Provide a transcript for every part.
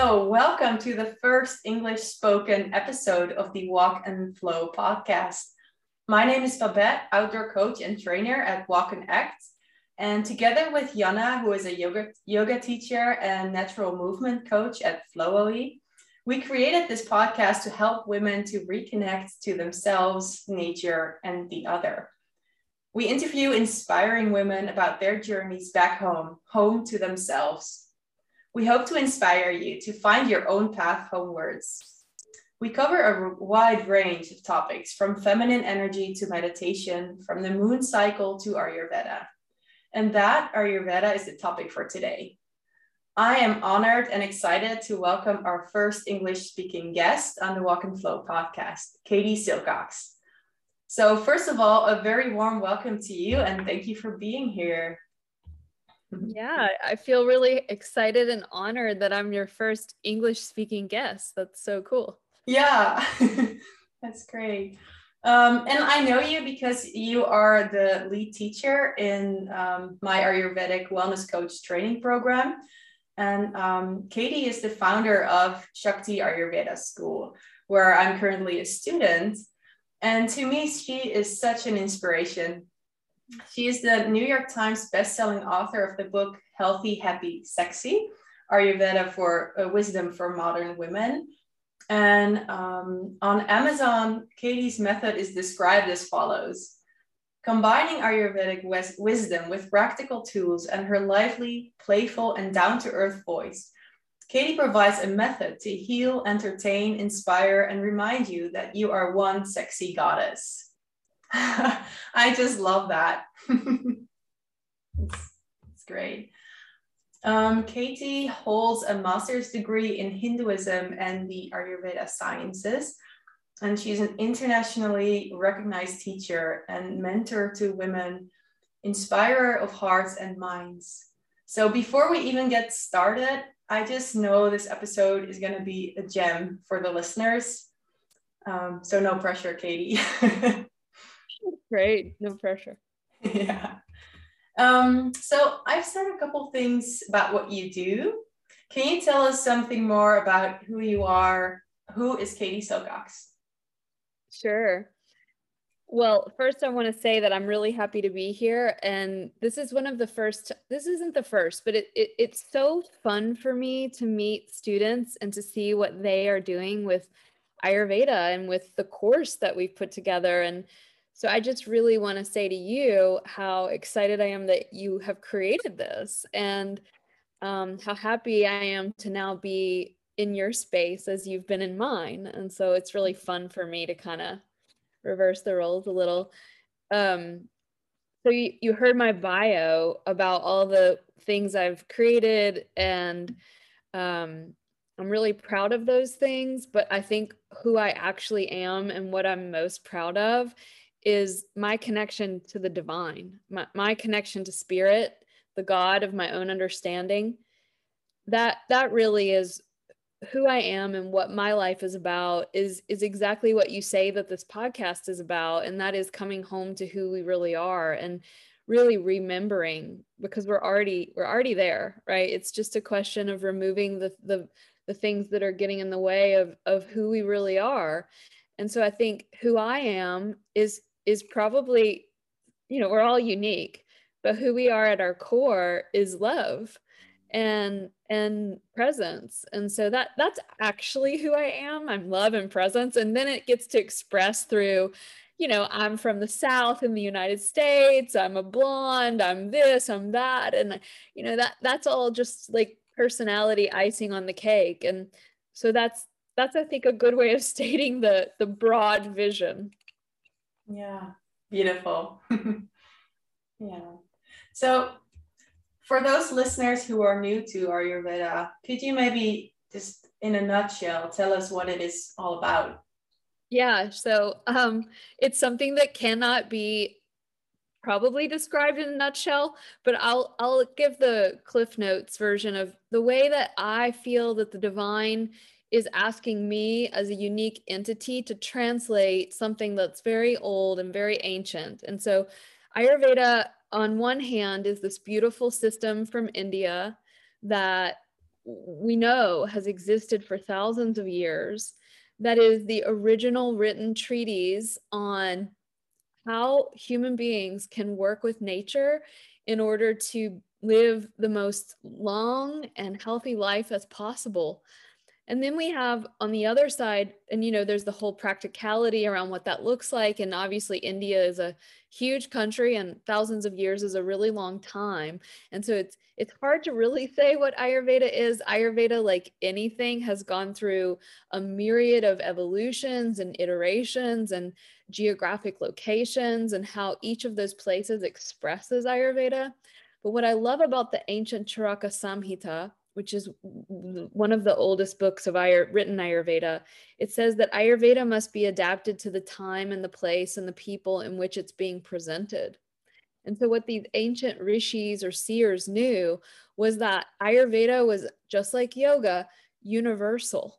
So, welcome to the first English spoken episode of the Walk and Flow podcast. My name is Babette, outdoor coach and trainer at Walk and Act. And together with Yana, who is a yoga, yoga teacher and natural movement coach at FlowOE, we created this podcast to help women to reconnect to themselves, nature, and the other. We interview inspiring women about their journeys back home, home to themselves. We hope to inspire you to find your own path homewards. We cover a wide range of topics from feminine energy to meditation, from the moon cycle to Ayurveda. And that Ayurveda is the topic for today. I am honored and excited to welcome our first English speaking guest on the Walk and Flow podcast, Katie Silcox. So, first of all, a very warm welcome to you and thank you for being here. Yeah, I feel really excited and honored that I'm your first English speaking guest. That's so cool. Yeah, that's great. Um, and I know you because you are the lead teacher in um, my Ayurvedic Wellness Coach training program. And um, Katie is the founder of Shakti Ayurveda School, where I'm currently a student. And to me, she is such an inspiration. She is the New York Times bestselling author of the book Healthy, Happy, Sexy Ayurveda for uh, Wisdom for Modern Women. And um, on Amazon, Katie's method is described as follows Combining Ayurvedic wisdom with practical tools and her lively, playful, and down to earth voice, Katie provides a method to heal, entertain, inspire, and remind you that you are one sexy goddess. I just love that. it's, it's great. Um, Katie holds a master's degree in Hinduism and the Ayurveda sciences and she's an internationally recognized teacher and mentor to women, inspirer of hearts and minds. So before we even get started, I just know this episode is going to be a gem for the listeners. Um, so no pressure, Katie. Great, no pressure. yeah. Um, so I've said a couple things about what you do. Can you tell us something more about who you are? Who is Katie Silcox? Sure. Well, first, I want to say that I'm really happy to be here. And this is one of the first, this isn't the first, but it, it, it's so fun for me to meet students and to see what they are doing with Ayurveda and with the course that we've put together. And so I just really want to say to you how excited I am that you have created this and um, how happy I am to now be in your space as you've been in mine. And so it's really fun for me to kind of reverse the roles a little. Um, so you, you heard my bio about all the things I've created and um, I'm really proud of those things, but I think who I actually am and what I'm most proud of is my connection to the divine, my, my connection to spirit, the God of my own understanding. That that really is who I am and what my life is about is is exactly what you say that this podcast is about. And that is coming home to who we really are and really remembering because we're already we're already there right? It's just a question of removing the the the things that are getting in the way of of who we really are. And so i think who i am is is probably you know we're all unique but who we are at our core is love and and presence. And so that that's actually who i am. I'm love and presence. And then it gets to express through you know i'm from the south in the united states. I'm a blonde. I'm this i'm that. And you know that that's all just like personality icing on the cake. And so that's that's i think a good way of stating the the broad vision yeah. Beautiful. Yeah. So for those listeners who are new to Ayurveda, could you maybe just in a nutshell tell us what it is all about? Yeah, so um, it's something that cannot be probably described in a nutshell, but I'll I'll give the Cliff Notes version of the way that I feel that the divine is asking me as a unique entity to translate something that's very old and very ancient. And so Ayurveda on one hand is this beautiful system from India that we know has existed for thousands of years that is the original written treatise on how human beings can work with nature in order to live the most long and healthy life as possible. And then we have on the other side, and you know, there's the whole practicality around what that looks like. And obviously, India is a huge country, and thousands of years is a really long time. And so it's it's hard to really say what Ayurveda is. Ayurveda, like anything, has gone through a myriad of evolutions and iterations and geographic locations and how each of those places expresses Ayurveda. But what I love about the ancient Charaka Samhita, which is one of the oldest books of Ayur, written Ayurveda, it says that Ayurveda must be adapted to the time and the place and the people in which it's being presented. And so, what these ancient rishis or seers knew was that Ayurveda was just like yoga, universal.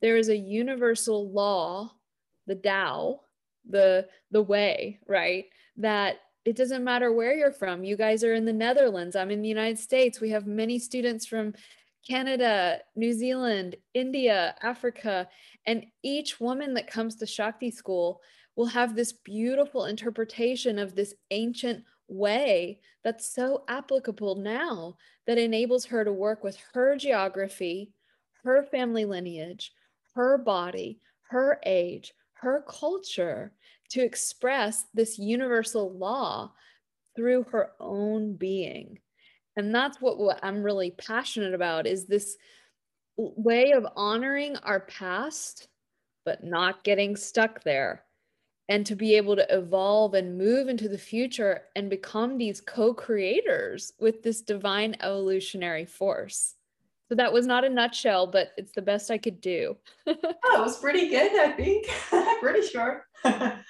There is a universal law, the Tao, the the way, right? That it doesn't matter where you're from. You guys are in the Netherlands. I'm in the United States. We have many students from Canada, New Zealand, India, Africa. And each woman that comes to Shakti school will have this beautiful interpretation of this ancient way that's so applicable now that enables her to work with her geography, her family lineage, her body, her age, her culture, to express this universal law through her own being. And that's what, what i'm really passionate about is this way of honoring our past but not getting stuck there. And to be able to evolve and move into the future and become these co-creators with this divine evolutionary force so that was not a nutshell but it's the best i could do oh, it was pretty good i think pretty sure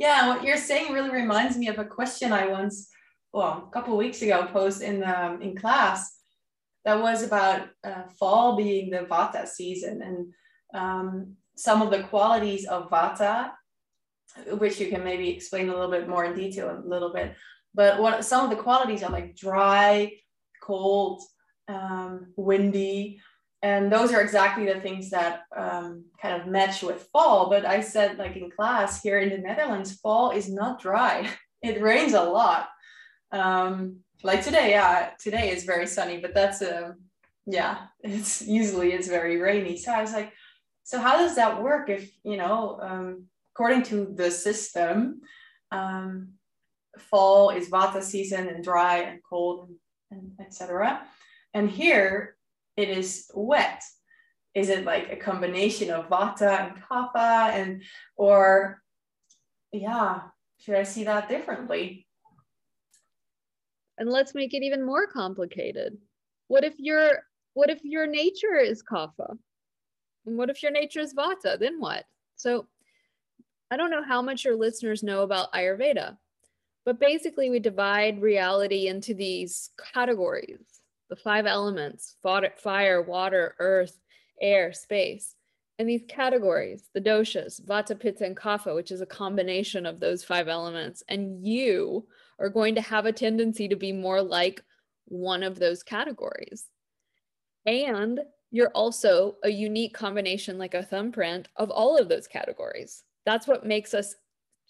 yeah, what you're saying really reminds me of a question I once, well, a couple weeks ago, posed in um, in class. That was about uh, fall being the Vata season and um, some of the qualities of Vata, which you can maybe explain a little bit more in detail a little bit. But what some of the qualities are like dry, cold, um, windy, and those are exactly the things that um, kind of match with fall but i said like in class here in the netherlands fall is not dry. It rains a lot. Um, like today yeah today is very sunny but that's a um, yeah it's usually it's very rainy. So i was like so how does that work if you know um, according to the system um, fall is vata season and dry and cold and, and etc and here it is wet? Is it like a combination of vata and kapha and or yeah, should I see that differently? And let's make it even more complicated. What if your what if your nature is kapha? And what if your nature is vata? Then what? So I don't know how much your listeners know about Ayurveda, but basically we divide reality into these categories the five elements fire, water, earth, air, space. And these categories, the doshas, vata, pitta, and kapha, which is a combination of those five elements. And you are going to have a tendency to be more like one of those categories. And you're also a unique combination, like a thumbprint of all of those categories. That's what makes us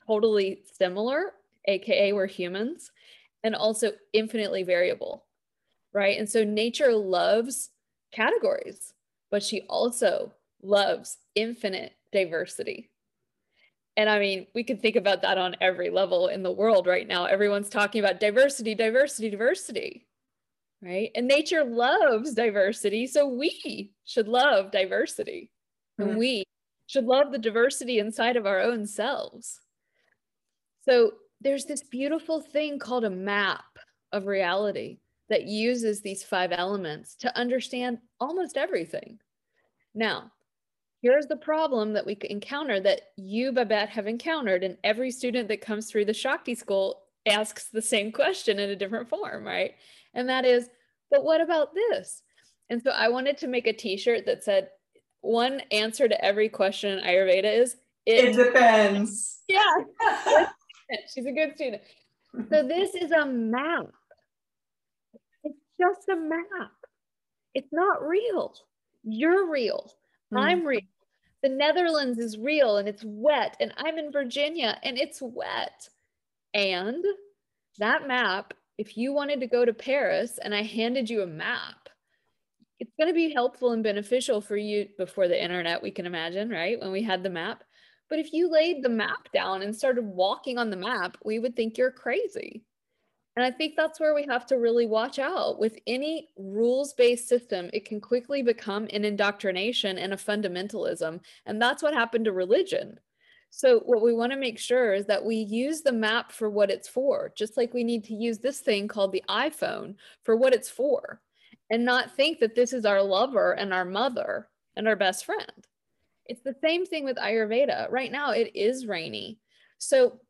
totally similar, AKA, we're humans, and also infinitely variable right? And so nature loves categories, but she also loves infinite diversity. And I mean, we can think about that on every level in the world right now. Everyone's talking about diversity, diversity, diversity, right? And nature loves diversity. So we should love diversity. Mm-hmm. And we should love the diversity inside of our own selves. So there's this beautiful thing called a map of reality that uses these five elements to understand almost everything. Now, here's the problem that we encounter that you, Babette, have encountered, and every student that comes through the Shakti school asks the same question in a different form, right? And that is, but what about this? And so I wanted to make a t-shirt that said, one answer to every question in Ayurveda is, it, it depends. Yeah. She's a good student. So this is a map just a map. It's not real. You're real. Mm. I'm real. The Netherlands is real and it's wet, and I'm in Virginia and it's wet. And that map, if you wanted to go to Paris and I handed you a map, it's going to be helpful and beneficial for you before the internet, we can imagine, right? When we had the map. But if you laid the map down and started walking on the map, we would think you're crazy. And I think that's where we have to really watch out. With any rules based system, it can quickly become an indoctrination and a fundamentalism. And that's what happened to religion. So, what we want to make sure is that we use the map for what it's for, just like we need to use this thing called the iPhone for what it's for, and not think that this is our lover and our mother and our best friend. It's the same thing with Ayurveda. Right now, it is rainy. So,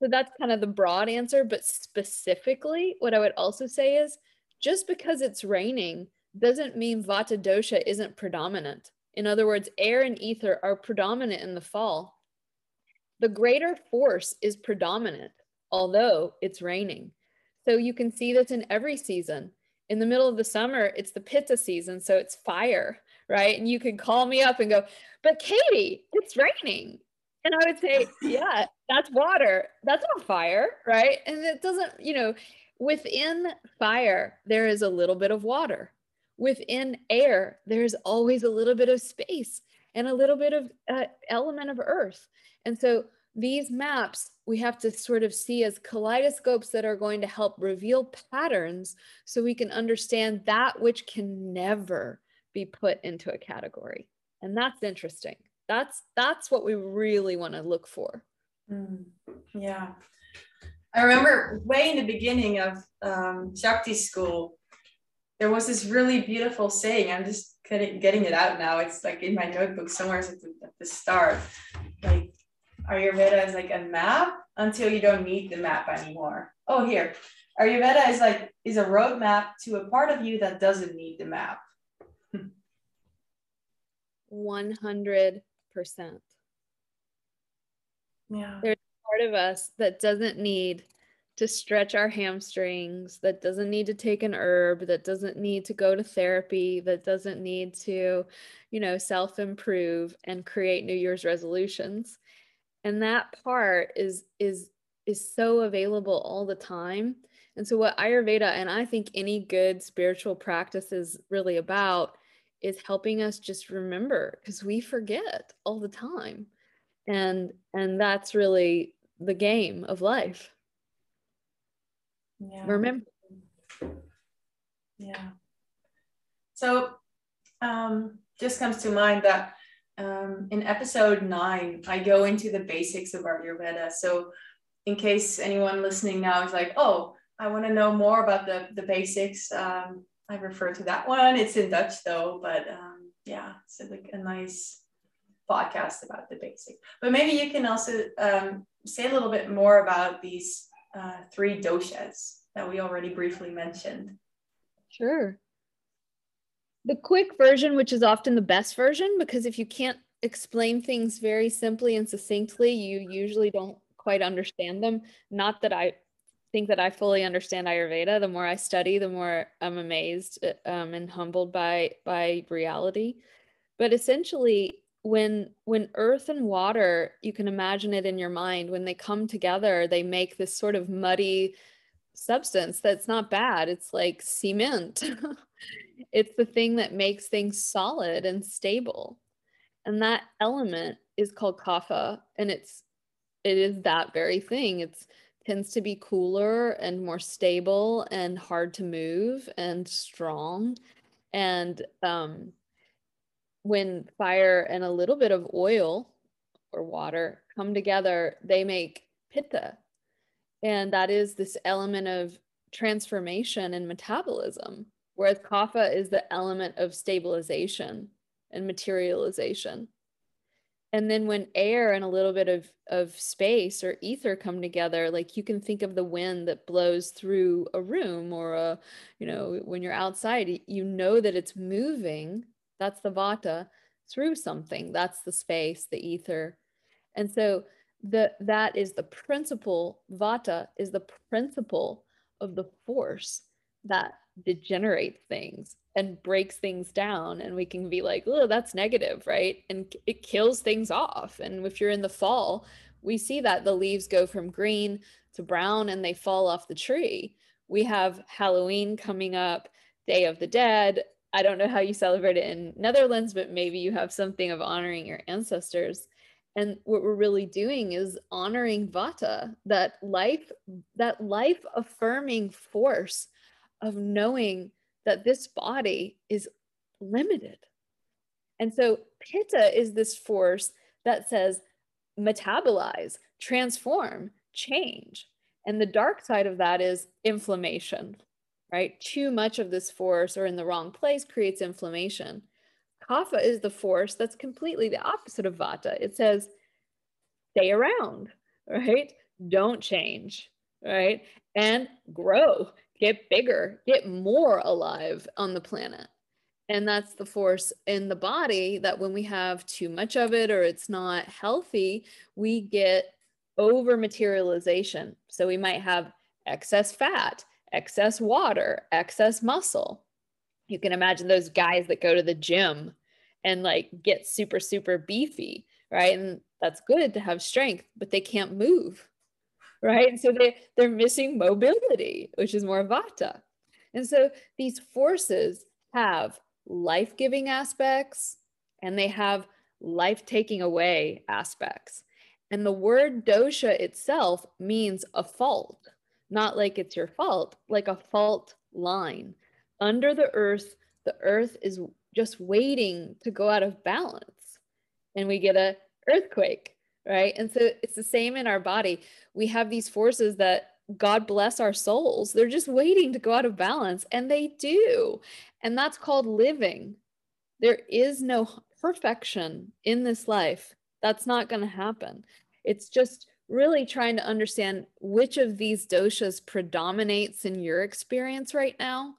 so that's kind of the broad answer. But specifically, what I would also say is just because it's raining doesn't mean Vata dosha isn't predominant. In other words, air and ether are predominant in the fall. The greater force is predominant, although it's raining. So you can see this in every season. In the middle of the summer, it's the pitta season, so it's fire, right? And you can call me up and go, But Katie, it's raining. And I would say, yeah, that's water. That's not fire, right? And it doesn't, you know, within fire, there is a little bit of water. Within air, there's always a little bit of space and a little bit of uh, element of earth. And so these maps we have to sort of see as kaleidoscopes that are going to help reveal patterns so we can understand that which can never be put into a category. And that's interesting that's that's what we really want to look for. Mm, yeah. I remember way in the beginning of um, shakti school there was this really beautiful saying i'm just getting, getting it out now it's like in my notebook somewhere at the, at the start like ayurveda is like a map until you don't need the map anymore. Oh here ayurveda is like is a roadmap to a part of you that doesn't need the map. 100 percent. Yeah. There's part of us that doesn't need to stretch our hamstrings, that doesn't need to take an herb, that doesn't need to go to therapy, that doesn't need to, you know, self improve and create New Year's resolutions. And that part is is is so available all the time. And so what Ayurveda and I think any good spiritual practice is really about is helping us just remember because we forget all the time. And and that's really the game of life. Yeah. Remember. Yeah. So um just comes to mind that um, in episode nine i go into the basics of ayurveda. So in case anyone listening now is like oh i want to know more about the the basics um, I refer to that one. It's in Dutch though, but um, yeah, it's like a nice podcast about the basic. But maybe you can also um, say a little bit more about these uh, three doshas that we already briefly mentioned. Sure. The quick version, which is often the best version, because if you can't explain things very simply and succinctly, you usually don't quite understand them. Not that I think that I fully understand Ayurveda. The more I study, the more I'm amazed uh, um, and humbled by by reality. But essentially, when when earth and water, you can imagine it in your mind. When they come together, they make this sort of muddy substance that's not bad. It's like cement. it's the thing that makes things solid and stable. And that element is called kapha, and it's it is that very thing. It's tends to be cooler and more stable and hard to move and strong. And um, when fire and a little bit of oil or water come together, they make pitta. And that is this element of transformation and metabolism, whereas kapha is the element of stabilization and materialization and then when air and a little bit of of space or ether come together like you can think of the wind that blows through a room or a you know when you're outside you know that it's moving that's the vata through something. That's the space the ether. And so the that is the principle vata is the principle of the force that degenerates things and breaks things down and we can be like oh that's negative right? And it kills things off. And if you're in the fall we see that the leaves go from green to brown and they fall off the tree. We have halloween coming up day of the dead. I don't know how you celebrate it in netherlands but maybe you have something of honoring your ancestors. And what we're really doing is honoring vata that life that life affirming force of knowing that this body is limited. And so pitta is this force that says metabolize, transform, change. And the dark side of that is inflammation, right? Too much of this force or in the wrong place creates inflammation. Kapha is the force that's completely the opposite of Vata. It says, stay around, right? Don't change, right? And grow get bigger, get more alive on the planet. And that's the force in the body that when we have too much of it or it's not healthy, we get over materialization. So we might have excess fat, excess water, excess muscle. You can imagine those guys that go to the gym and like get super, super beefy, right? And that's good to have strength, but they can't move right? And so they, they're missing mobility, which is more vata. And so these forces have life giving aspects and they have life taking away aspects. And the word dosha itself means a fault, not like it's your fault, like a fault line. Under the earth, the earth is just waiting to go out of balance. And we get a earthquake right? And so it's the same in our body. We have these forces that God bless our souls. They're just waiting to go out of balance, and they do. And that's called living. There is no perfection in this life. That's not going to happen. It's just really trying to understand which of these doshas predominates in your experience right now.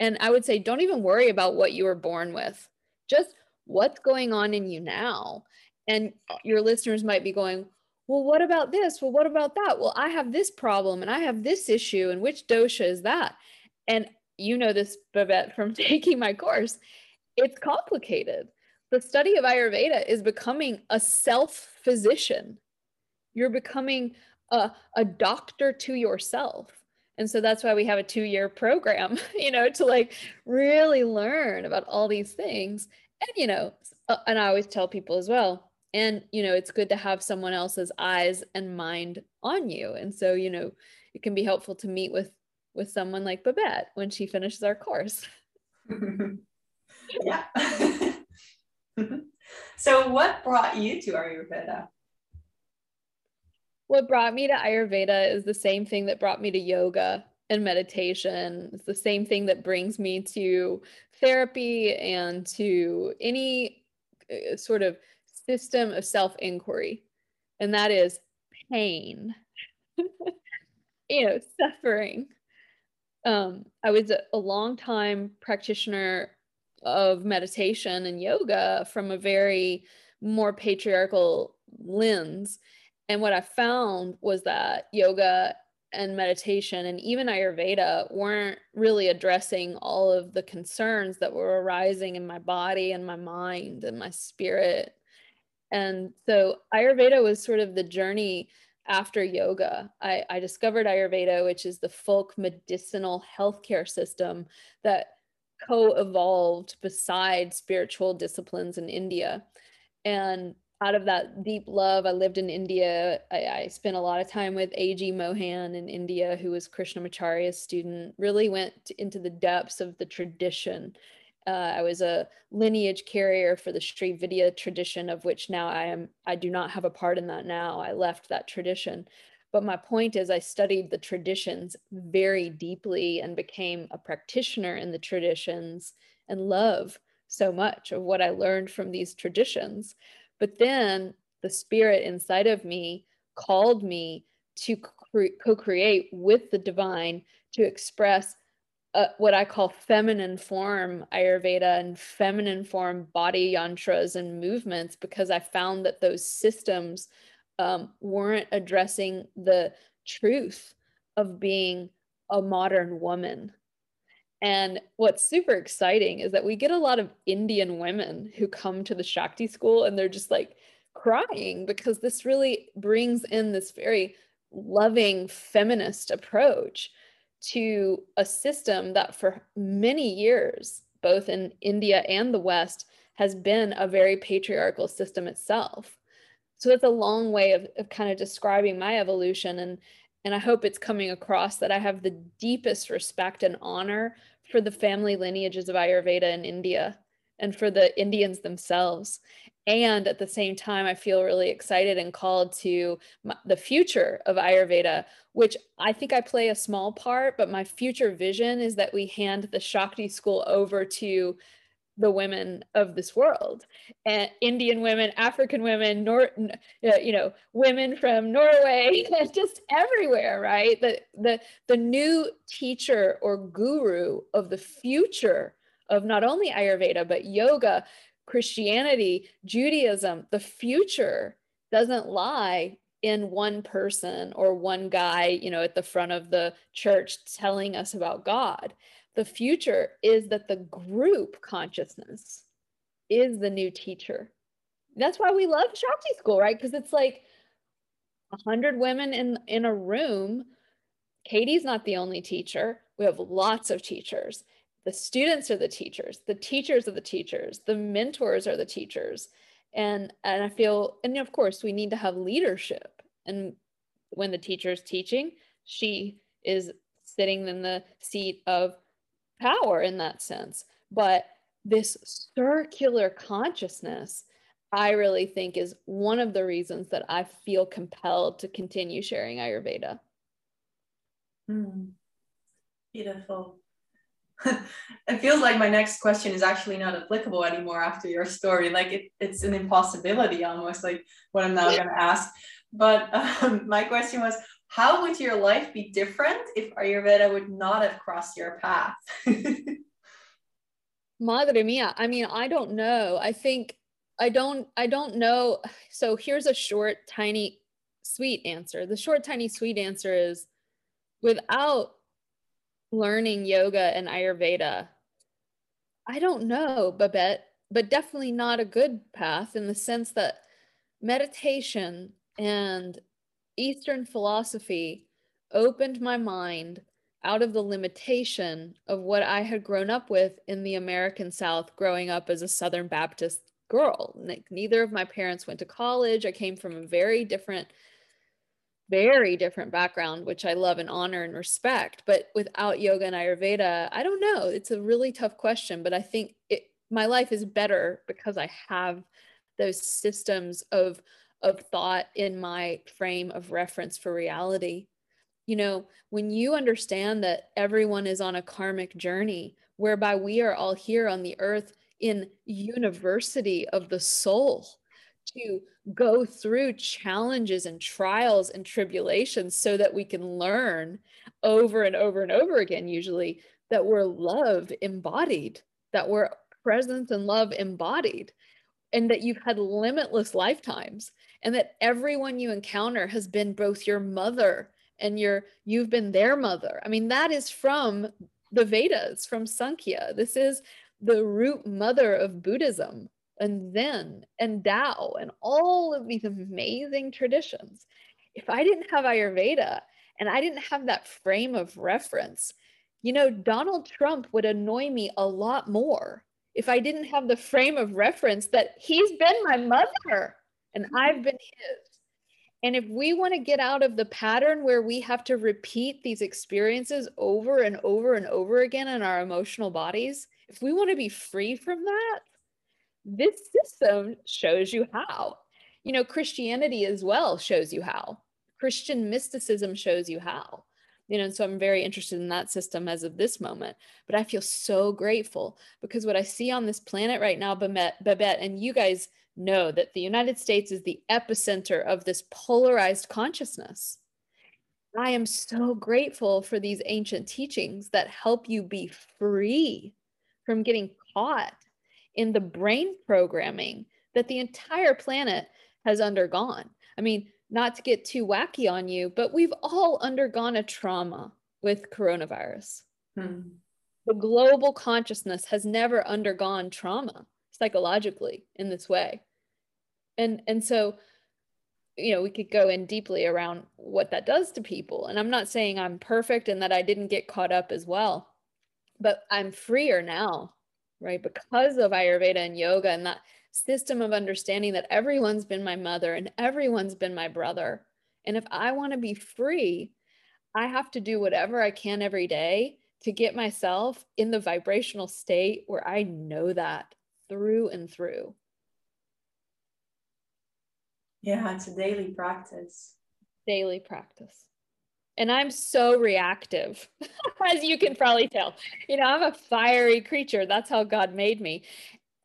And I would say, don't even worry about what you were born with, just what's going on in you now. And your listeners might be going, well, what about this? Well, what about that? Well, I have this problem and I have this issue, and which dosha is that? And you know this, Babette, from taking my course. It's complicated. The study of Ayurveda is becoming a self physician. You're becoming a, a doctor to yourself. And so that's why we have a two year program, you know, to like really learn about all these things. And, you know, uh, and I always tell people as well, and you know it's good to have someone else's eyes and mind on you. And so you know it can be helpful to meet with with someone like babette when she finishes our course. Yeah. So what brought you to ayurveda? What brought me to ayurveda is the same thing that brought me to yoga and meditation. It's the same thing that brings me to therapy and to any uh, sort of system of self inquiry, and that is pain, you know, suffering. Um, I was a, a long time practitioner of meditation and yoga from a very more patriarchal lens. And what I found was that yoga and meditation and even Ayurveda weren't really addressing all of the concerns that were arising in my body and my mind and my spirit and so Ayurveda was sort of the journey after yoga. I, I discovered Ayurveda, which is the folk medicinal healthcare system that co evolved beside spiritual disciplines in India. And out of that deep love, I lived in India. I, I spent a lot of time with A.G. Mohan in India, who was Krishnamacharya's student, really went into the depths of the tradition uh, I was a lineage carrier for the Sri Vidya tradition, of which now I am. I do not have a part in that now. I left that tradition. But my point is, I studied the traditions very deeply and became a practitioner in the traditions and love so much of what I learned from these traditions. But then the spirit inside of me called me to co create with the divine to express what I call feminine form Ayurveda and feminine form body yantras and movements because I found that those systems um, weren't addressing the truth of being a modern woman. And what's super exciting is that we get a lot of Indian women who come to the Shakti school and they're just like crying because this really brings in this very loving feminist approach to a system that for many years, both in India and the West, has been a very patriarchal system itself. So that's a long way of, of kind of describing my evolution and and I hope it's coming across that I have the deepest respect and honor for the family lineages of Ayurveda in India and for the Indians themselves. And at the same time, I feel really excited and called to my, the future of Ayurveda, which I think I play a small part, but my future vision is that we hand the Shakti school over to the women of this world. And indian women african women nor uh, you know women from norway just everywhere right? The the the new teacher or guru of the future of not only ayurveda but yoga christianity judaism the future doesn't lie in one person or one guy you know at the front of the church telling us about god the future is that the group consciousness is the new teacher. That's why we love Shakti school, right? Because it's like a hundred women in in a room. Katie's not the only teacher. We have lots of teachers. The students are the teachers. The teachers are the teachers. The mentors are the teachers. And and I feel, and of course, we need to have leadership. And when the teacher is teaching, she is sitting in the seat of power in that sense. But this circular consciousness, I really think is one of the reasons that I feel compelled to continue sharing Ayurveda. Mm. Beautiful. it feels like my next question is actually not applicable anymore after your story. Like it, it's an impossibility almost, like what I'm now going to ask. But um, my question was how would your life be different if Ayurveda would not have crossed your path? Madre mia. I mean, I don't know. I think I don't I don't know. So here's a short, tiny, sweet answer. The short, tiny, sweet answer is without learning yoga and Ayurveda, I don't know, Babette, but definitely not a good path in the sense that meditation and Eastern philosophy opened my mind out of the limitation of what I had grown up with in the American South growing up as a Southern Baptist girl. neither of my parents went to college. I came from a very different, very different background, which I love and honor and respect. But without yoga and Ayurveda, I don't know. It's a really tough question, but I think it, my life is better because I have those systems of of thought in my frame of reference for reality. You know, when you understand that everyone is on a karmic journey whereby we are all here on the earth in university of the soul to go through challenges and trials and tribulations so that we can learn over and over and over again usually that we're love embodied that we're presence and love embodied and that you've had limitless lifetimes and that everyone you encounter has been both your mother and your you've been their mother. I mean that is from the vedas from sankhya. This is the root mother of buddhism and zen and tao and all of these amazing traditions if i didn't have ayurveda and i didn't have that frame of reference you know donald trump would annoy me a lot more if I didn't have the frame of reference that he's been my mother and mm-hmm. I've been his. And if we want to get out of the pattern where we have to repeat these experiences over and over and over again in our emotional bodies, if we want to be free from that, this system shows you how. You know, Christianity as well shows you how. Christian mysticism shows you how you know and so i'm very interested in that system as of this moment but i feel so grateful because what i see on this planet right now babette, and you guys know that the united states is the epicenter of this polarized consciousness i am so grateful for these ancient teachings that help you be free from getting caught in the brain programming that the entire planet has undergone i mean not to get too wacky on you, but we've all undergone a trauma with coronavirus. Hmm. the global consciousness has never undergone trauma psychologically in this way. And and so you know, we could go in deeply around what that does to people. And I'm not saying I'm perfect and that I didn't get caught up as well, but I'm freer now, right? Because of Ayurveda and yoga and that system of understanding that everyone's been my mother and everyone's been my brother. And if I want to be free, I have to do whatever I can every day to get myself in the vibrational state where I know that through and through. Yeah, it's a daily practice. Daily practice. And I'm so reactive, as you can probably tell. You know, I'm a fiery creature. That's how God made me.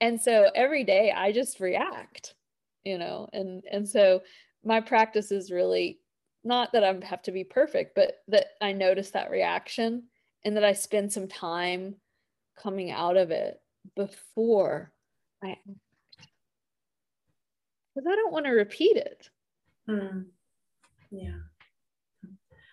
And so every day I just react, you know, and and so my practice is really not that I have to be perfect, but that I notice that reaction and that I spend some time coming out of it before I because I don't want to repeat it. Mm. Yeah.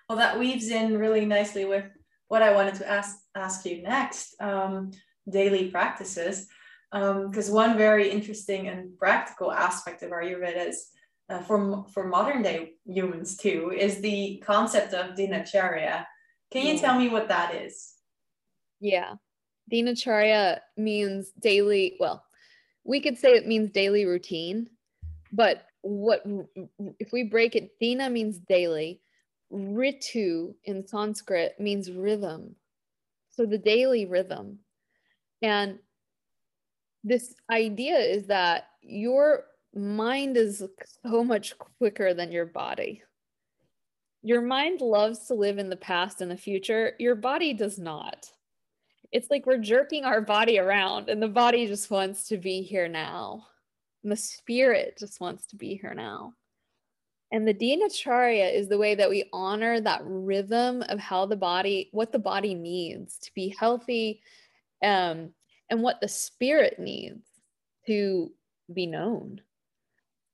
Well, that weaves in really nicely with what I wanted to ask ask you next. Um, daily practices, because um, one very interesting and practical aspect of Ayurveda is uh, for for modern day humans too is the concept of dinacharya. Can you tell me what that is? Yeah, dinacharya means daily. Well, we could say it means daily routine but what if we break it dina means daily ritu in sanskrit means rhythm. So the daily rhythm. And this idea is that your mind is so much quicker than your body. Your mind loves to live in the past and the future. Your body does not. It's like we're jerking our body around and the body just wants to be here now. And the spirit just wants to be here now. And the dinacharya is the way that we honor that rhythm of how the body, what the body needs to be healthy, um, and what the spirit needs to be known.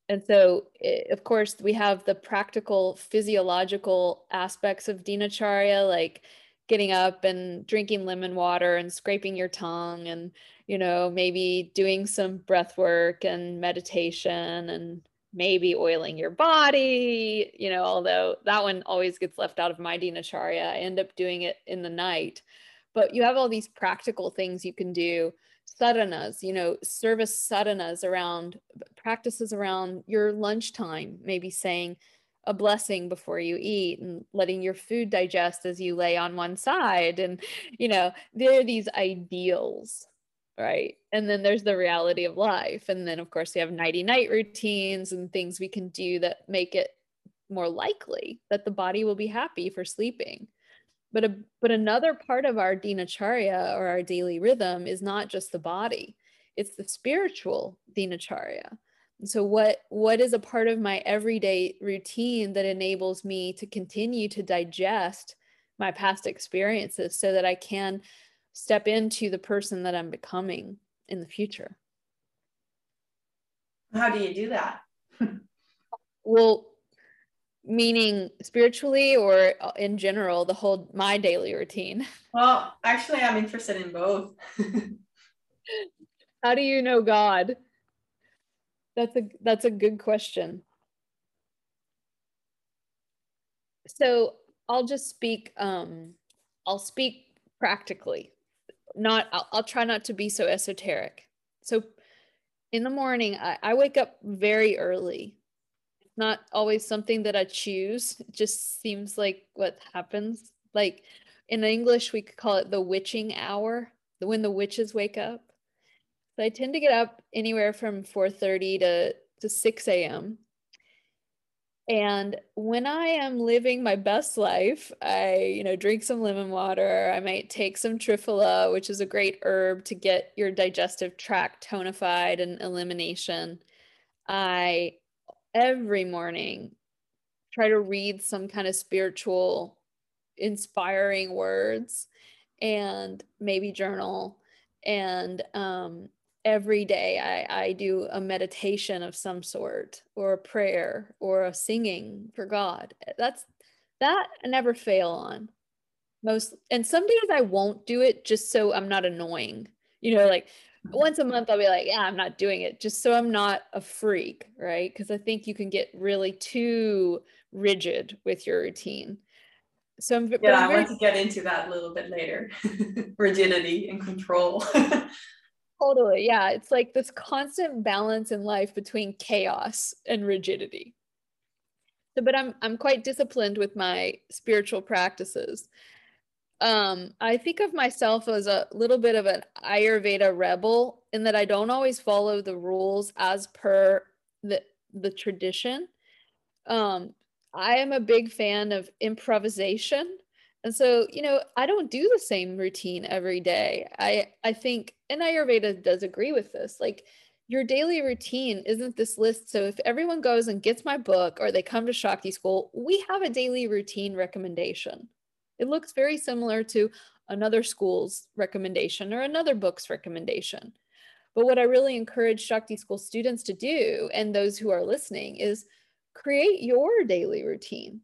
And so, it, of course, we have the practical physiological aspects of dinacharya, like getting up and drinking lemon water and scraping your tongue and you know maybe doing some breath work and meditation and maybe oiling your body you know although that one always gets left out of my dinacharya. I end up doing it in the night. But you have all these practical things you can do sadhanas you know service sadhanas around practices around your lunchtime maybe saying a blessing before you eat and letting your food digest as you lay on one side. And you know there are these ideals right? And then there's the reality of life. And then of course we have nighty night routines and things we can do that make it more likely that the body will be happy for sleeping. But a, but another part of our dinacharya or our daily rhythm is not just the body it's the spiritual dinacharya. So what what is a part of my everyday routine that enables me to continue to digest my past experiences so that I can step into the person that I'm becoming in the future. How do you do that? well, meaning spiritually or uh, in general, the whole my daily routine. Well, actually, I'm interested in both. How do you know God? That's a that's a good question. So I'll just speak um I'll speak practically. Not I'll, I'll try not to be so esoteric. So in the morning I, I wake up very early. It's not always something that I choose. It just seems like what happens. Like in English we could call it the witching hour, when the witches wake up. So I tend to get up anywhere from 4:30 to to 6 a.m. And when I am living my best life, I, you know, drink some lemon water. I might take some triphala, which is a great herb to get your digestive tract tonified and elimination. I every morning try to read some kind of spiritual inspiring words and maybe journal and um, every day I, I do a meditation of some sort or a prayer or a singing for God. That's that I never fail on. most and some days I won't do it just so I'm not annoying. You know, like once a month I'll be like, yeah, I'm not doing it just so I'm not a freak, right? Because I think you can get really too rigid with your routine. So I'm, yeah, I'm I want to get into that a little bit later. Rigidity and control. totally. Yeah. It's like this constant balance in life between chaos and rigidity. So, but I'm I'm quite disciplined with my spiritual practices. Um, I think of myself as a little bit of an Ayurveda rebel in that I don't always follow the rules as per the the tradition. Um, I am a big fan of improvisation. And so, you know, I don't do the same routine every day. I I think and Ayurveda does agree with this. Like your daily routine isn't this list. So if everyone goes and gets my book or they come to Shakti school, we have a daily routine recommendation. It looks very similar to another school's recommendation or another book's recommendation. But what I really encourage Shakti school students to do and those who are listening is create your daily routine.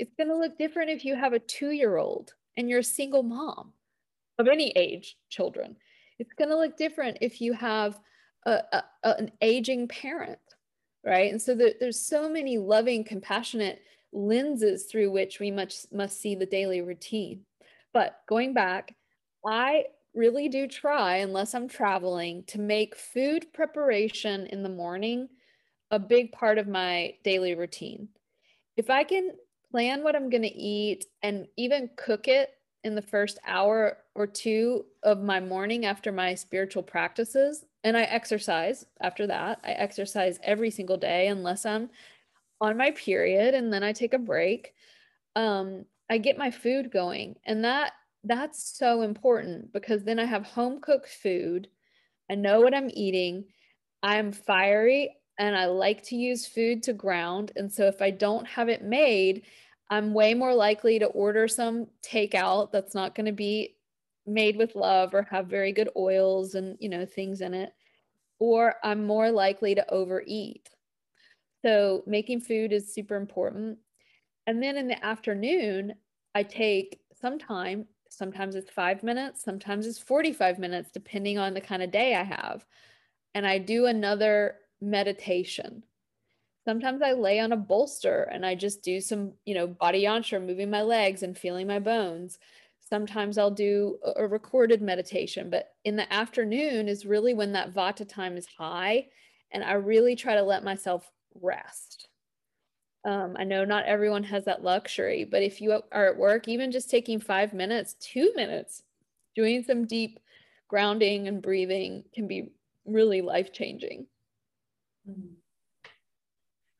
It's going to look different if you have a two year old and you're a single mom of any age, children. It's going to look different if you have a, a, an aging parent, right? And so the, there's so many loving, compassionate lenses through which we must, must see the daily routine. But going back, I really do try, unless I'm traveling, to make food preparation in the morning a big part of my daily routine. If I can plan what I'm going to eat and even cook it in the first hour or two of my morning after my spiritual practices, and I exercise after that, I exercise every single day unless I'm on my period and then I take a break. Um, I get my food going, and that that's so important because then I have home cooked food. I know what I'm eating. I'm fiery and I like to use food to ground. And so if I don't have it made, I'm way more likely to order some takeout that's not going to be made with love or have very good oils and, you know, things in it. Or I'm more likely to overeat. So making food is super important. And then in the afternoon, I take some time. Sometimes it's five minutes, sometimes it's 45 minutes, depending on the kind of day I have. And I do another meditation. Sometimes I lay on a bolster and I just do some, you know, body yantra, moving my legs and feeling my bones. Sometimes I'll do a recorded meditation, but in the afternoon is really when that vata time is high. And I really try to let myself rest. Um, I know not everyone has that luxury, but if you are at work, even just taking five minutes, two minutes, doing some deep grounding and breathing can be really life changing. Mm-hmm.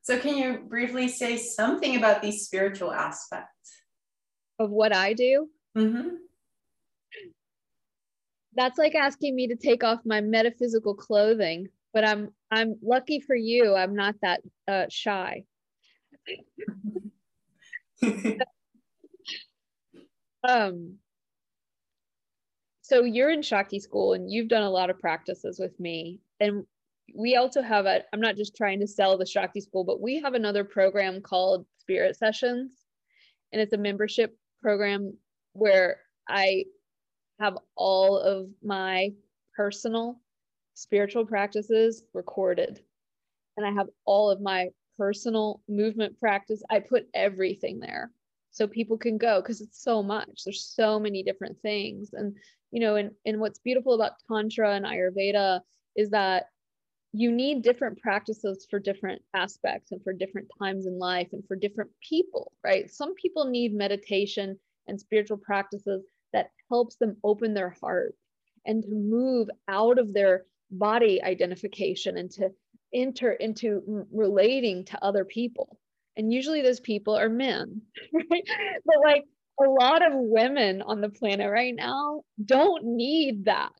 So, can you briefly say something about these spiritual aspects of what I do? Mm-hmm. That's like asking me to take off my metaphysical clothing, but I'm I'm lucky for you. I'm not that uh, shy. um. So you're in Shakti school and you've done a lot of practices with me, and we also have a i'm not just trying to sell the shakti school but we have another program called spirit sessions. And it's a membership program where i have all of my personal spiritual practices recorded. And i have all of my personal movement practice. I put everything there so people can go because it's so much. There's so many different things. And you know and, and what's beautiful about tantra and ayurveda is that you need different practices for different aspects and for different times in life and for different people, right? Some people need meditation and spiritual practices that helps them open their heart and to move out of their body identification and to enter into relating to other people. And usually those people are men, right? But like a lot of women on the planet right now don't need that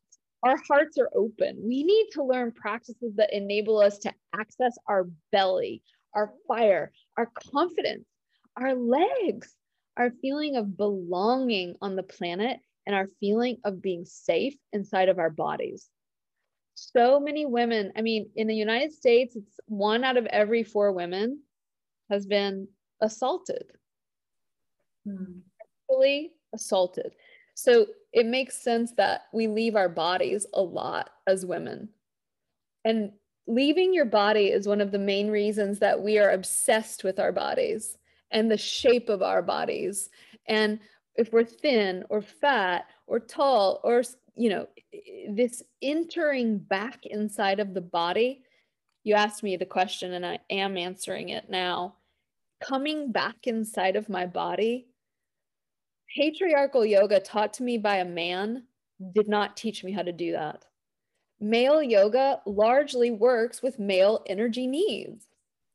our hearts are open. We need to learn practices that enable us to access our belly, our fire, our confidence, our legs, our feeling of belonging on the planet, and our feeling of being safe inside of our bodies. So many women, I mean, in the United States, it's one out of every four women has been assaulted. Hmm. assaulted. So it makes sense that we leave our bodies a lot as women. And leaving your body is one of the main reasons that we are obsessed with our bodies and the shape of our bodies. And if we're thin or fat or tall or, you know, this entering back inside of the body, you asked me the question and I am answering it now. Coming back inside of my body patriarchal yoga taught to me by a man did not teach me how to do that. Male yoga largely works with male energy needs.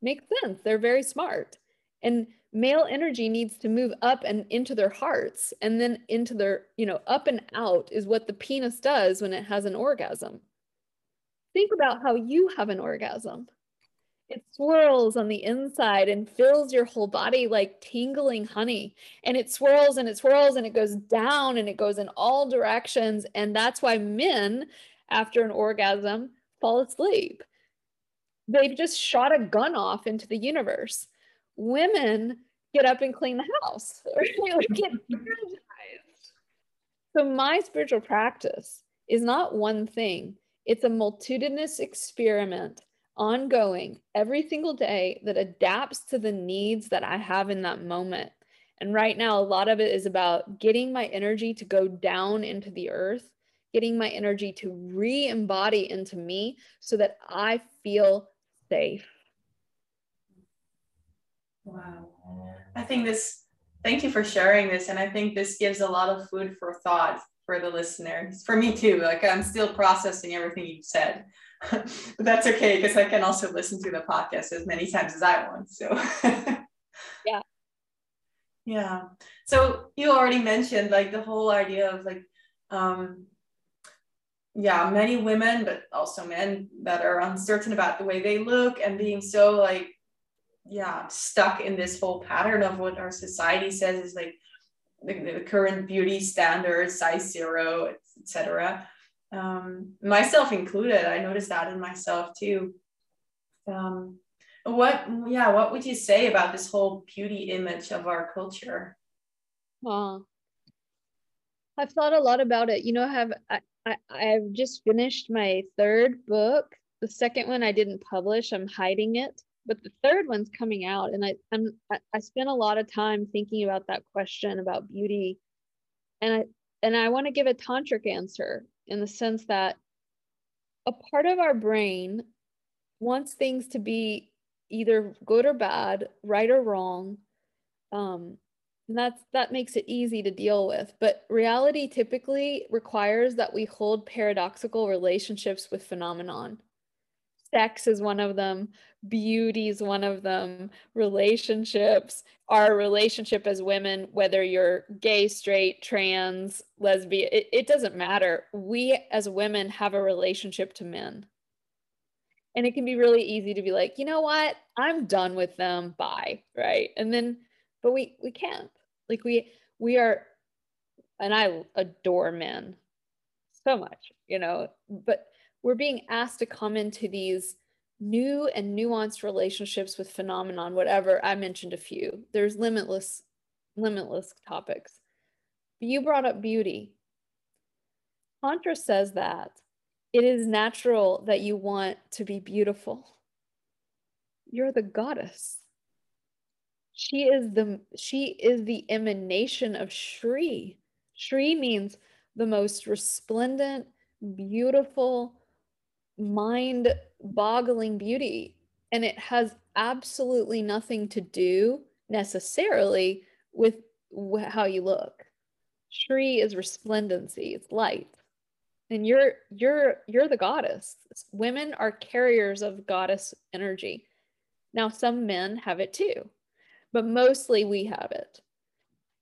Makes sense. They're very smart. And male energy needs to move up and into their hearts and then into their, you know, up and out is what the penis does when it has an orgasm. Think about how you have an orgasm it swirls on the inside and fills your whole body like tingling honey. And it swirls and it swirls and it goes down and it goes in all directions. And that's why men, after an orgasm, fall asleep. They've just shot a gun off into the universe. Women get up and clean the house, get energized. So, my spiritual practice is not one thing, it's a multitudinous experiment ongoing every single day that adapts to the needs that I have in that moment. And right now, a lot of it is about getting my energy to go down into the earth, getting my energy to re embody into me so that I feel safe. Wow. I think this, thank you for sharing this. And I think this gives a lot of food for thought for the listeners, for me too. Like I'm still processing everything you've said. But that's okay because I can also listen to the podcast as many times as I want. So yeah. Yeah. So you already mentioned like the whole idea of like um yeah, many women, but also men that are uncertain about the way they look and being so like yeah, stuck in this whole pattern of what our society says is like the, the current beauty standards, size zero, etc um, myself included. I noticed that in myself too. Um, what, yeah, what would you say about this whole beauty image of our culture? Well, I've thought a lot about it. You know, have I, I I've just finished my third book. The second one I didn't publish. I'm hiding it, but the third one's coming out, and I I'm I, I spent a lot of time thinking about that question about beauty, and I and I want to give a tantric answer in the sense that a part of our brain wants things to be either good or bad, right or wrong. Um, and that's that makes it easy to deal with. But reality typically requires that we hold paradoxical relationships with phenomenon sex is one of them beauty is one of them relationships our relationship as women whether you're gay straight trans lesbian it, it doesn't matter. We as women have a relationship to men. And it can be really easy to be like you know what? I'm done with them. Bye. Right? And then but we we can't. Like we we are and i adore men so much you know? But we're being asked to come into these new and nuanced relationships with phenomenon whatever. I mentioned a few. There's limitless limitless topics. You brought up beauty. Tantra says that it is natural that you want to be beautiful. You're the goddess. She is the she is the emanation of shri. Shri means the most resplendent beautiful mind boggling beauty. And it has absolutely nothing to do necessarily with how you look. Shri is resplendency, it's light. And you're you're you're the goddess. Women are carriers of goddess energy. Now some men have it too, but mostly we have it.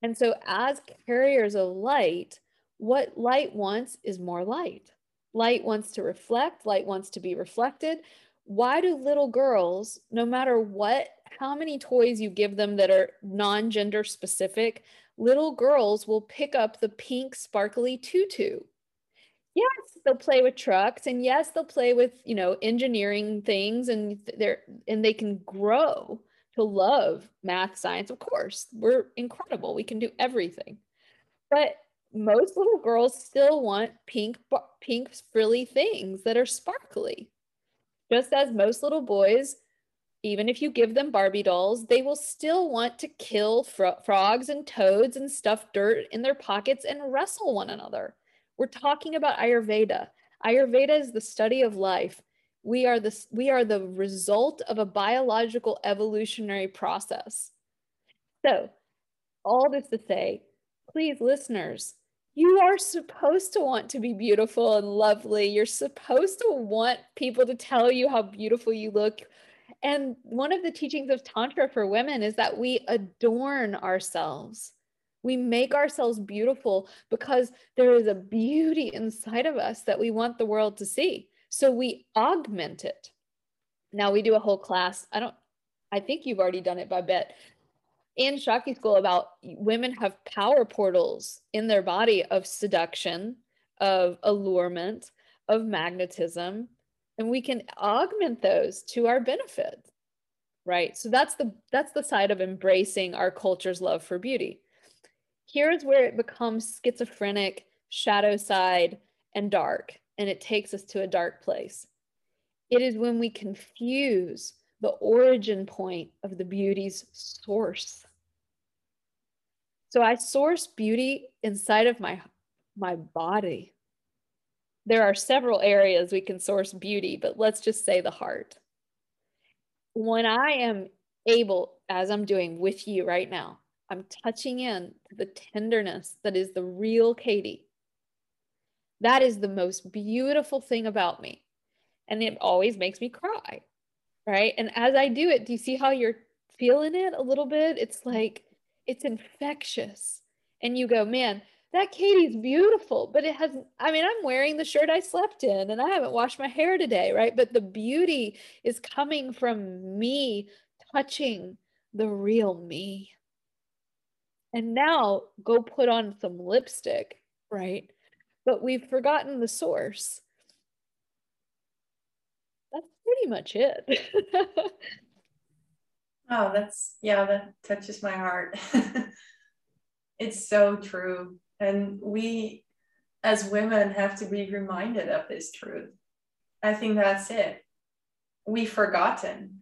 And so as carriers of light, what light wants is more light. Light wants to reflect, light wants to be reflected. Why do little girls, no matter what, how many toys you give them that are non gender specific, little girls will pick up the pink sparkly tutu? Yes, they'll play with trucks and yes, they'll play with, you know, engineering things and they're and they can grow to love math, science. Of course, we're incredible. We can do everything. But most little girls still want pink, pink frilly things that are sparkly. Just as most little boys, even if you give them Barbie dolls, they will still want to kill fro- frogs and toads and stuff dirt in their pockets and wrestle one another. We're talking about Ayurveda. Ayurveda is the study of life. We are the, we are the result of a biological evolutionary process. So, all this to say, please, listeners, you are supposed to want to be beautiful and lovely. You're supposed to want people to tell you how beautiful you look. And one of the teachings of Tantra for women is that we adorn ourselves. We make ourselves beautiful because there is a beauty inside of us that we want the world to see. So we augment it. Now we do a whole class. I don't, I think you've already done it, Babette, in Shakti school about women have power portals in their body of seduction, of allurement, of magnetism, and we can augment those to our benefit. Right? So that's the that's the side of embracing our culture's love for beauty. Here's where it becomes schizophrenic, shadow side, and dark, and it takes us to a dark place. It is when we confuse the origin point of the beauty's source. So I source beauty inside of my my body. There are several areas we can source beauty, but let's just say the heart. When I am able, as I'm doing with you right now, I'm touching in the tenderness that is the real Katie. That is the most beautiful thing about me. And it always makes me cry right? And as I do it, do you see how you're feeling it a little bit? It's like it's infectious. And you go, man, that Katie's beautiful, but it hasn't. I mean, I'm wearing the shirt I slept in and I haven't washed my hair today, right? But the beauty is coming from me touching the real me. And now go put on some lipstick, right? But we've forgotten the source pretty much it. oh, that's, yeah, that touches my heart. it's so true. And we, as women, have to be reminded of this truth. I think that's it. We've forgotten.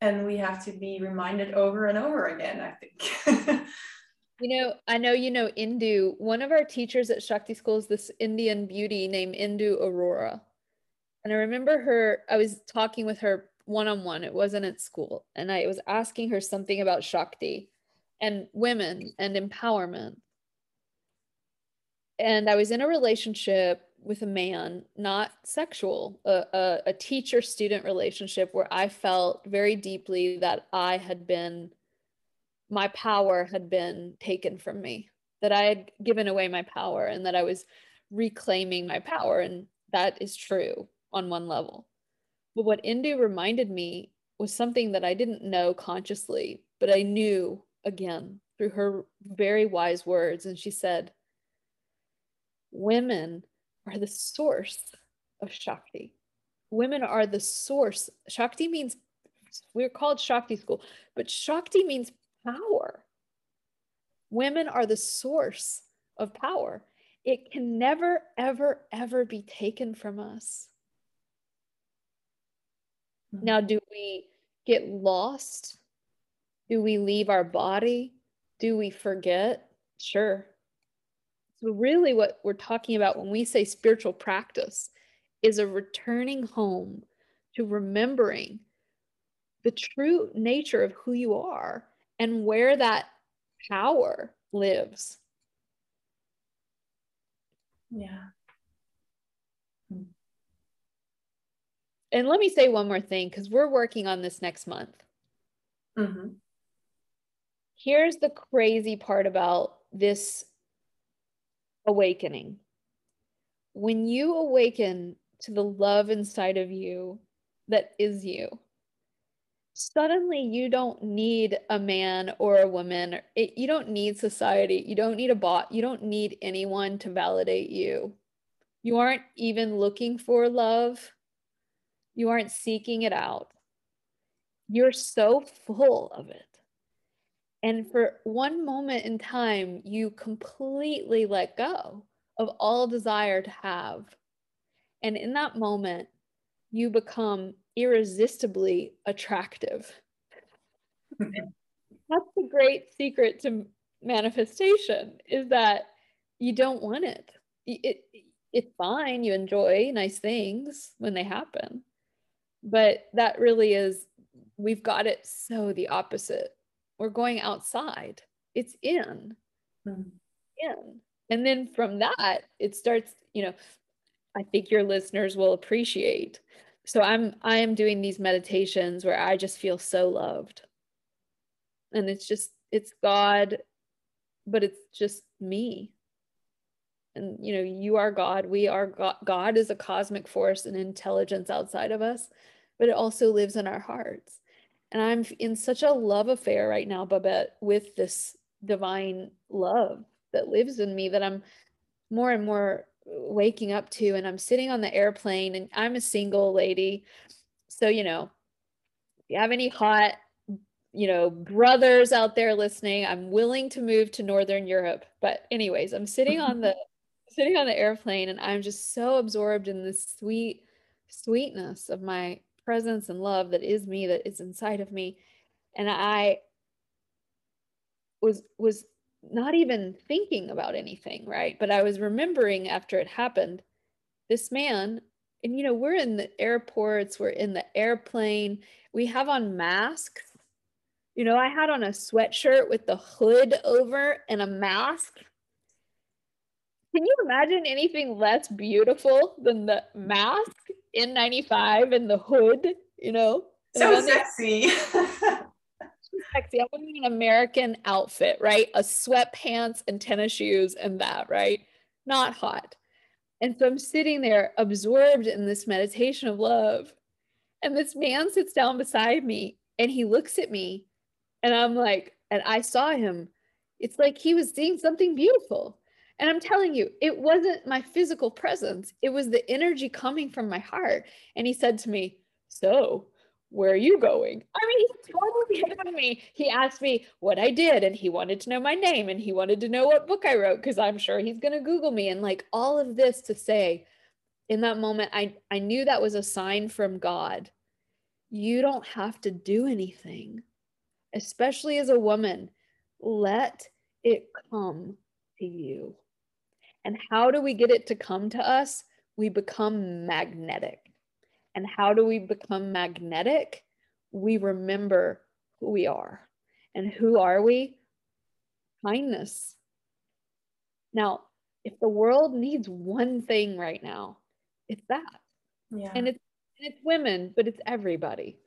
And we have to be reminded over and over again, I think. You know, I know you know Indu. One of our teachers at Shakti School is this Indian beauty named Indu Arora. And I remember her, I was talking with her one on one, it wasn't at school. And I was asking her something about Shakti and women and empowerment. And I was in a relationship with a man, not sexual, a, a, a teacher student relationship where I felt very deeply that I had been, my power had been taken from me, that I had given away my power and that I was reclaiming my power. And that is true on one level. But what Indu reminded me was something that I didn't know consciously, but I knew again through her very wise words. And she said, Women are the source of Shakti. Women are the source. Shakti means, we're called Shakti school, but Shakti means power. Women are the source of power. It can never, ever, ever be taken from us. Mm-hmm. Now, do we get lost? Do we leave our body? Do we forget? Sure. So, really, what we're talking about when we say spiritual practice is a returning home to remembering the true nature of who you are and where that power lives. Yeah. And let me say one more thing because we're working on this next month. Mm-hmm. Here's the crazy part about this awakening. When you awaken to the love inside of you that is you, suddenly you don't need a man or a woman. It, you don't need society. You don't need a bot. You don't need anyone to validate you. You aren't even looking for love you aren't seeking it out. You're so full of it. And for one moment in time, you completely let go of all desire to have. And in that moment, you become irresistibly attractive. That's the great secret to manifestation is that you don't want it. It, it's fine. You enjoy nice things when they happen. But that really is, we've got it so the opposite. We're going outside, it's in, mm-hmm. in. And then from that, it starts, you know, I think your listeners will appreciate. So I'm I am doing these meditations where I just feel so loved. And it's just it's God, but it's just me and you know you are god we are god god is a cosmic force and intelligence outside of us but it also lives in our hearts. And i'm in such a love affair right now babette with this divine love that lives in me that i'm more and more waking up to and i'm sitting on the airplane and i'm a single lady. So you know if you have any hot you know brothers out there listening i'm willing to move to northern europe. But anyways i'm sitting on the sitting on the airplane and I'm just so absorbed in this sweet sweetness of my presence and love that is me that is inside of me. And I was was not even thinking about anything right? But I was remembering after it happened this man and you know we're in the airports we're in the airplane we have on masks. You know I had on a sweatshirt with the hood over and a mask. Can you imagine anything less beautiful than the mask N95 and the hood, you know? So sexy. sexy. I'm wearing an American outfit, right? A sweatpants and tennis shoes and that, right? Not hot. And so I'm sitting there absorbed in this meditation of love. And this man sits down beside me and he looks at me. And I'm like, and I saw him. It's like he was seeing something beautiful. And I'm telling you, it wasn't my physical presence, it was the energy coming from my heart. And he said to me, So, where are you going? I mean, he totally hit on me. He asked me what I did, and he wanted to know my name, and he wanted to know what book I wrote because I'm sure he's going to Google me. And like all of this to say, in that moment, I, I knew that was a sign from God. You don't have to do anything, especially as a woman. Let it come to you. And how do we get it to come to us? We become magnetic. And how do we become magnetic? We remember who we are. And who are we? Kindness. Now, if the world needs one thing right now, it's that. Yeah. And it's it's women, but it's everybody.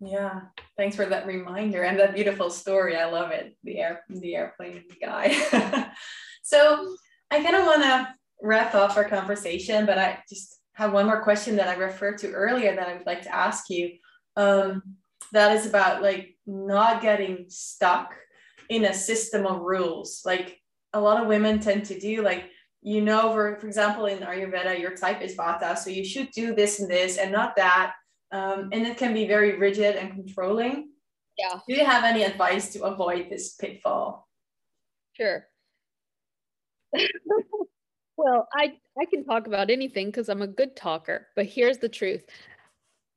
Yeah, thanks for that reminder and that beautiful story. I love it. The air, the airplane guy. So I kind of want to wrap up our conversation, but I just have one more question that I referred to earlier that I would like to ask you. Um, that is about like not getting stuck in a system of rules. Like a lot of women tend to do, like, you know, for, for example, in Ayurveda, your type is Vata, so you should do this and this and not that. Um, and it can be very rigid and controlling. Yeah. Do you have any advice to avoid this pitfall? Sure. well, I I can talk about anything because I'm a good talker, but here's the truth.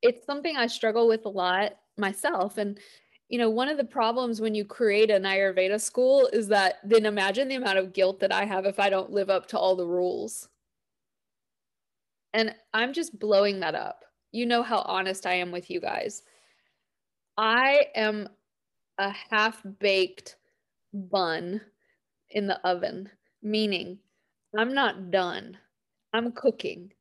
It's something I struggle with a lot myself and you know, one of the problems when you create an Ayurveda school is that then imagine the amount of guilt that I have if I don't live up to all the rules. And I'm just blowing that up. You know how honest I am with you guys. I am a half baked bun in the oven meaning I'm not done. I'm cooking.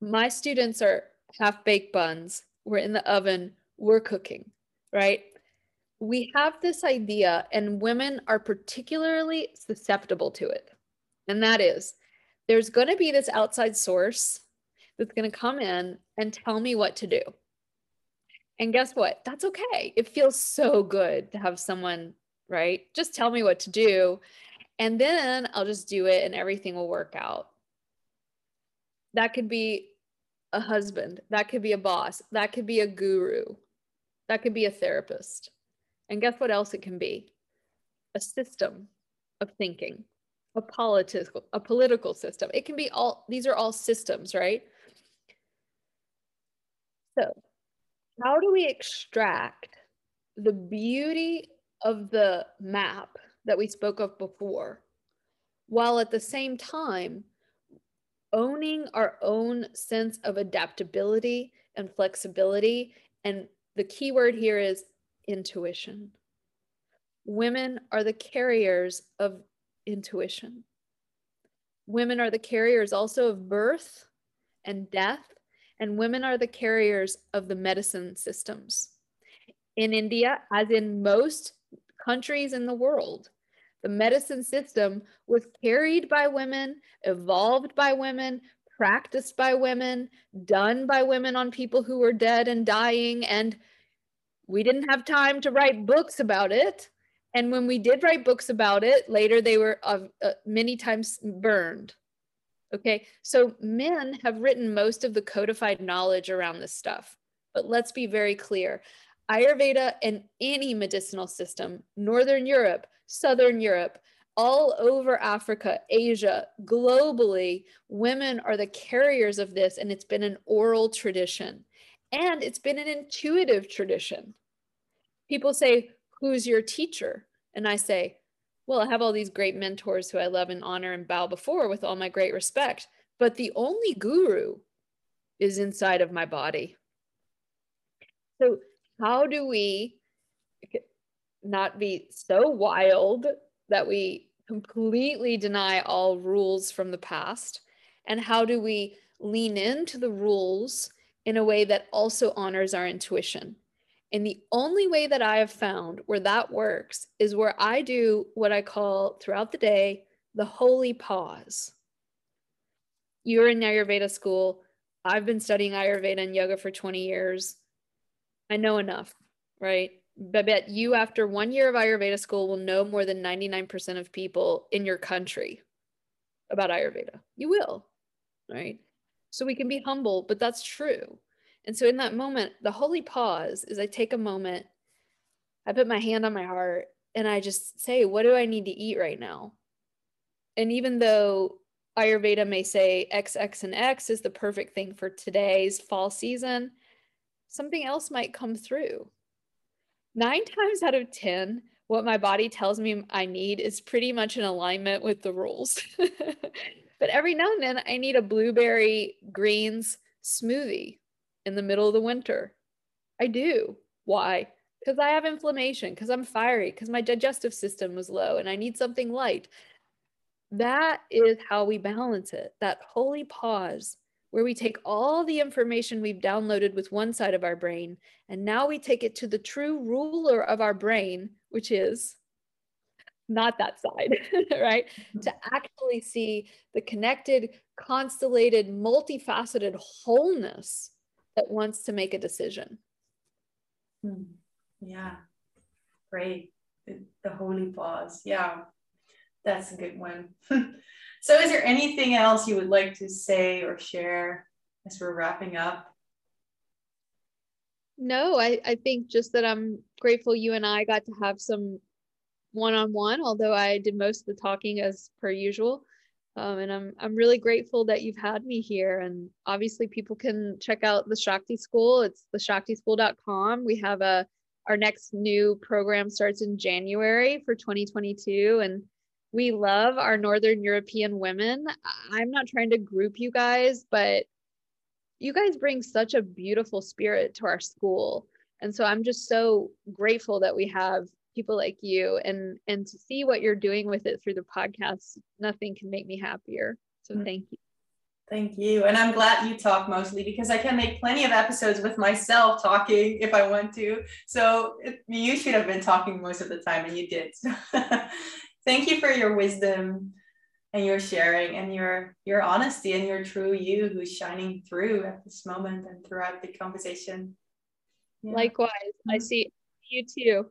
My students are half baked buns. We're in the oven. We're cooking, right? We have this idea, and women are particularly susceptible to it. And that is there's going to be this outside source that's going to come in and tell me what to do. And guess what? That's okay. It feels so good to have someone, right? Just tell me what to do. And then I'll just do it and everything will work out. That could be a husband, that could be a boss, that could be a guru, that could be a therapist. And guess what else it can be? A system of thinking, a political, a political system. It can be all, these are all systems, right? So, how do we extract the beauty of the map that we spoke of before, while at the same time owning our own sense of adaptability and flexibility? And the key word here is intuition. Women are the carriers of intuition. Women are the carriers also of birth and death, and women are the carriers of the medicine systems. In India, as in most countries in the world, the medicine system was carried by women, evolved by women, practiced by women, done by women on people who were dead and dying. And we didn't have time to write books about it. And when we did write books about it, later they were uh, uh, many times burned. Okay, so men have written most of the codified knowledge around this stuff. But let's be very clear Ayurveda and any medicinal system, Northern Europe, Southern Europe, all over Africa, Asia, globally, women are the carriers of this, and it's been an oral tradition. And it's been an intuitive tradition. People say, Who's your teacher? And I say, Well, I have all these great mentors who I love and honor and bow before with all my great respect. But the only guru is inside of my body. So, how do we not be so wild that we completely deny all rules from the past? And how do we lean into the rules in a way that also honors our intuition? And the only way that I have found where that works is where I do what I call throughout the day the holy pause. You're in Ayurveda school. I've been studying Ayurveda and yoga for 20 years. I know enough, right? Babette, you after one year of Ayurveda school will know more than 99% of people in your country about Ayurveda. You will, right? So we can be humble, but that's true. And so in that moment, the holy pause is I take a moment, I put my hand on my heart, and I just say, what do I need to eat right now? And even though Ayurveda may say X, X, and X is the perfect thing for today's fall season, something else might come through nine times out of 10, what my body tells me I need is pretty much in alignment with the rules. but every now and then, I need a blueberry greens smoothie in the middle of the winter. I do. Why? Because I have inflammation, because I'm fiery, because my digestive system was low and I need something light. That is how we balance it. That holy pause where we take all the information we've downloaded with one side of our brain and now we take it to the true ruler of our brain, which is not that side, right? Mm-hmm. To actually see the connected, constellated, multifaceted wholeness that wants to make a decision. Hmm. Yeah, great. The, the holy pause. Yeah, that's a good one. So, is there anything else you would like to say or share as we're wrapping up? No, I, I think just that I'm grateful you and I got to have some one on one, although I did most of the talking as per usual. Um, and I'm I'm really grateful that you've had me here. And obviously, people can check out the Shakti School. It's the ShaktiSchool.com. We have a our next new program starts in January for 2022, and we love our Northern European women. I'm not trying to group you guys, but you guys bring such a beautiful spirit to our school. And so I'm just so grateful that we have people like you and and to see what you're doing with it through the podcast, nothing can make me happier. So mm-hmm. thank you. Thank you. And I'm glad you talk mostly because I can make plenty of episodes with myself talking if I want to. So you should have been talking most of the time and you did. thank you for your wisdom and your sharing and your your honesty and your true you who's shining through at this moment and throughout the conversation. Yeah. Likewise, I mm-hmm. see you too.